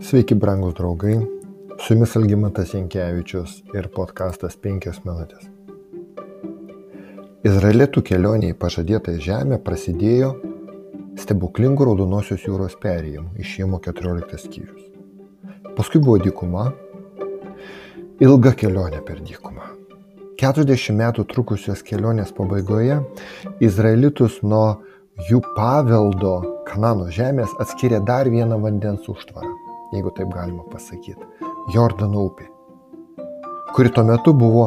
Sveiki, brangūs draugai. Su jumis Algymantas Jankievičius ir podkastas 5 minutės. Izraelitų kelionė į pažadėtą žemę prasidėjo stebuklingų Raudonosios jūros perėjimu išėjimo 14 skyrius. Paskui buvo dykuma, ilga kelionė per dykumą. 40 metų trukusios kelionės pabaigoje Izraelitus nuo jų paveldo Kanano žemės atskiria dar vieną vandens užtvarą, jeigu taip galima pasakyti - Jordano upė, kuri tuo metu buvo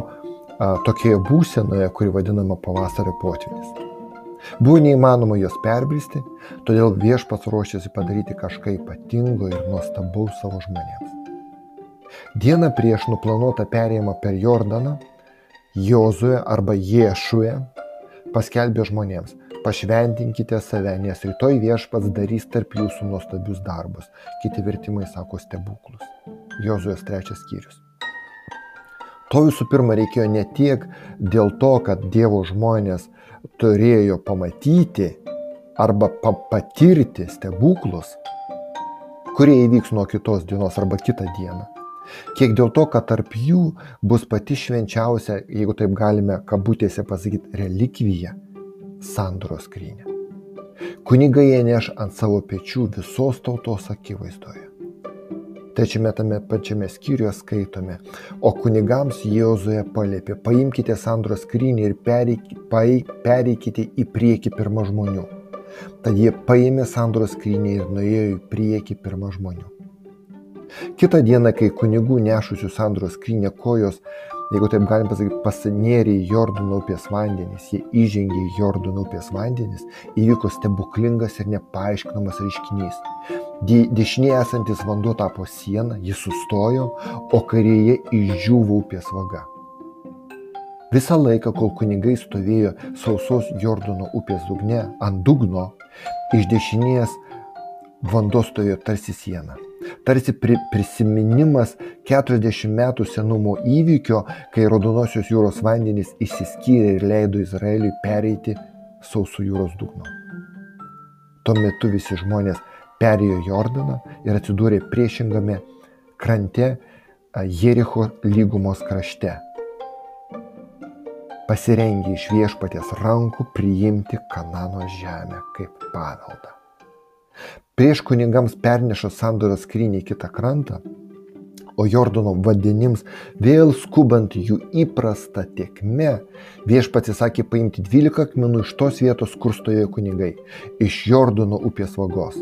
a, tokioje būsenoje, kuri vadinama pavasario potvinis. Buvo neįmanoma jos perbristi, todėl viešpats ruošėsi padaryti kažką ypatingo ir nuostabaus savo žmonėms. Dieną prieš nuplanuotą perėjimą per Jordaną, Jozue arba Ješuje paskelbė žmonėms, pašventinkite save, nes rytoj viešpats darys tarp jūsų nuostabius darbus. Kiti vertimai sako stebuklus. Jozuės trečias skyrius. To visų pirma reikėjo ne tiek dėl to, kad Dievo žmonės turėjo pamatyti arba pa patirti stebuklus, kurie įvyks nuo kitos dienos arba kitą dieną. Kiek dėl to, kad tarp jų bus pati švenčiausia, jeigu taip galime kabutėse pasakyti, relikvija sandoros skrynę. Kunigai jie neš ant savo pečių visos tautos akivaizdoje. Tačiame tame pačiame skyriuje skaitome, o kunigams Jozoje palėpė, paimkite sandoros skrynį ir pereikite į priekį pirmą žmonių. Tad jie paėmė sandoros skrynį ir nuėjo į priekį pirmą žmonių. Kita diena, kai kunigų nešusių sandoros skrynę kojos jeigu taip galim pasakyti, pasinėrė į Jordono upės vandenis, jie įžengė į Jordono upės vandenis, įvyko stebuklingas ir nepaaiškinamas reiškinys. De, dešinėje esantis vanduo tapo siena, jis sustojo, o kairėje išdžiūvo upės vaga. Visą laiką, kol kunigai stovėjo sausos Jordono upės dugne, ant dugno, iš dešinės vanduo stovėjo tarsi siena tarsi pri, prisiminimas 40 metų senumo įvykio, kai Raudonosios jūros vandenys išsiskyrė ir leido Izraeliui pereiti sausų jūros dugno. Tuo metu visi žmonės perėjo Jordaną ir atsidūrė priešingame krante Jericho lygumos krašte. Pasirengė iš viešpatės rankų priimti Kanano žemę kaip paveldą. Prieš kunigams perneša sandoros skrynį į kitą krantą, o Jordono vandenims vėl skubant jų įprasta tiekme, viešpats įsakė paimti 12 akmenų iš tos vietos, kur stovėjo kunigai, iš Jordono upės vagos.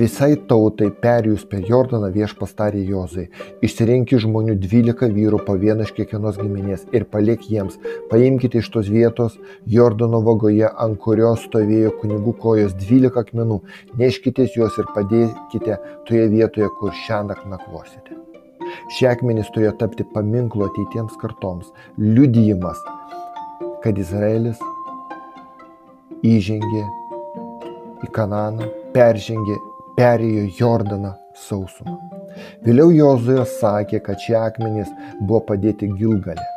Visai tautai perėjus per Jordaną viešpas tarė Jozai, išsirenki žmonių 12 vyrų po vieną iš kiekvienos giminės ir paliek jiems, paimkite iš tos vietos Jordano vagoje, ant kurios stovėjo kunigų kojos 12 akmenų, neškitės juos ir padėkite toje vietoje, kur naktį nakvosite. Šie akmenys turėjo tapti paminklo ateitiems kartoms, liudijimas, kad Izraelis įžengė į Kananą, peržengė, perėjo Jordaną sausumą. Vėliau Jozuė sakė, kad šie akmenys buvo padėti Gilgalė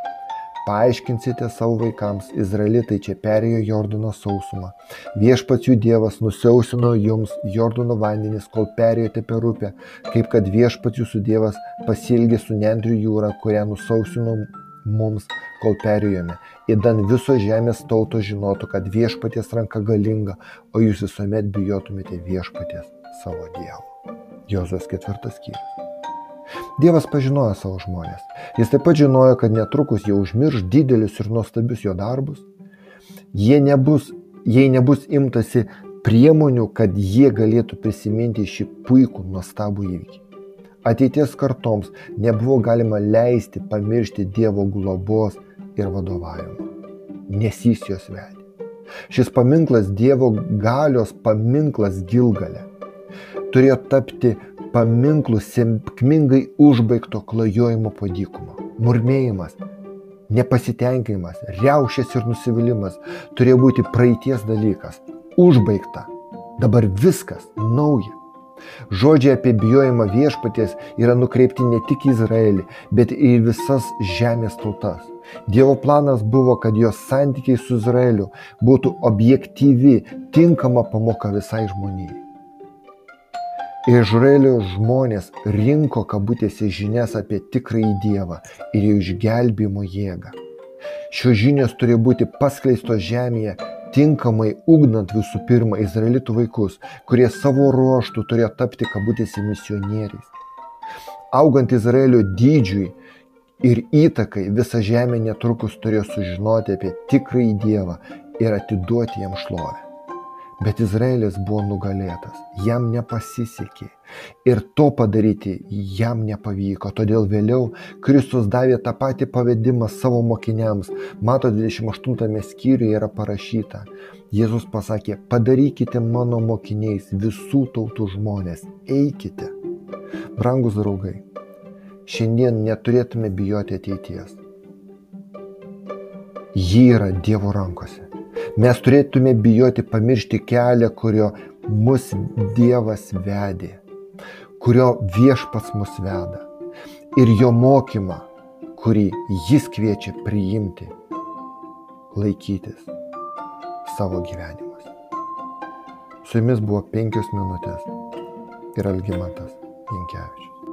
paaiškinsite savo vaikams, izraelitai čia perėjo Jordano sausumą. Viešpats jų Dievas nusiausino jums Jordano vandenis, kol perėjote per upę, kaip kad viešpats jūsų Dievas pasilgė su Nendrių jūra, kurią nusausino mums, kol perėjome. Įdan viso žemės tauto žinotų, kad viešpaties ranka galinga, o jūs visuomet bijotumėte viešpaties savo Dievo. Jozos ketvirtas skyrius. Dievas pažinojo savo žmonės. Jis taip pat žinojo, kad netrukus jie užmirš didelius ir nuostabius jo darbus. Jie nebus, jei nebus imtasi priemonių, kad jie galėtų prisiminti šį puikų, nuostabų įvykį. Ateities kartoms nebuvo galima leisti pamiršti Dievo globos ir vadovavimo, nes jis juos vedė. Šis paminklas Dievo galios paminklas Gilgale turėjo tapti paminklų sėkmingai užbaigto klajojimo po dykumą. Murmėjimas, nepasitenkinimas, riaušės ir nusivylimas turėjo būti praeities dalykas. Užbaigta. Dabar viskas nauja. Žodžiai apie bijojimą viešpaties yra nukreipti ne tik į Izraelį, bet ir visas žemės tautas. Dievo planas buvo, kad jos santykiai su Izraeliu būtų objektyvi, tinkama pamoka visai žmonijai. Izraelio žmonės rinko kabutėse žinias apie tikrąjį Dievą ir jo išgelbėjimo jėgą. Šios žinios turėjo būti paskleistos žemėje, tinkamai ugdant visų pirma izraelitų vaikus, kurie savo ruoštų turėjo tapti kabutėse misionieriais. Augant Izraelio dydžiui ir įtakai, visa žemė netrukus turėjo sužinoti apie tikrąjį Dievą ir atiduoti jam šlovę. Bet Izraelis buvo nugalėtas, jam nepasisekė ir to padaryti jam nepavyko. Todėl vėliau Kristus davė tą patį pavedimą savo mokiniams. Mato 28 skyriuje yra parašyta. Jėzus pasakė, padarykite mano mokiniais visų tautų žmonės, eikite. Brangus draugai, šiandien neturėtume bijoti ateities. Ji yra Dievo rankose. Mes turėtume bijoti pamiršti kelią, kurio mus Dievas vedė, kurio viešpats mus veda ir jo mokymą, kurį jis kviečia priimti, laikytis savo gyvenimas. Su jumis buvo penkios minutės ir Algymantas Jankievičius.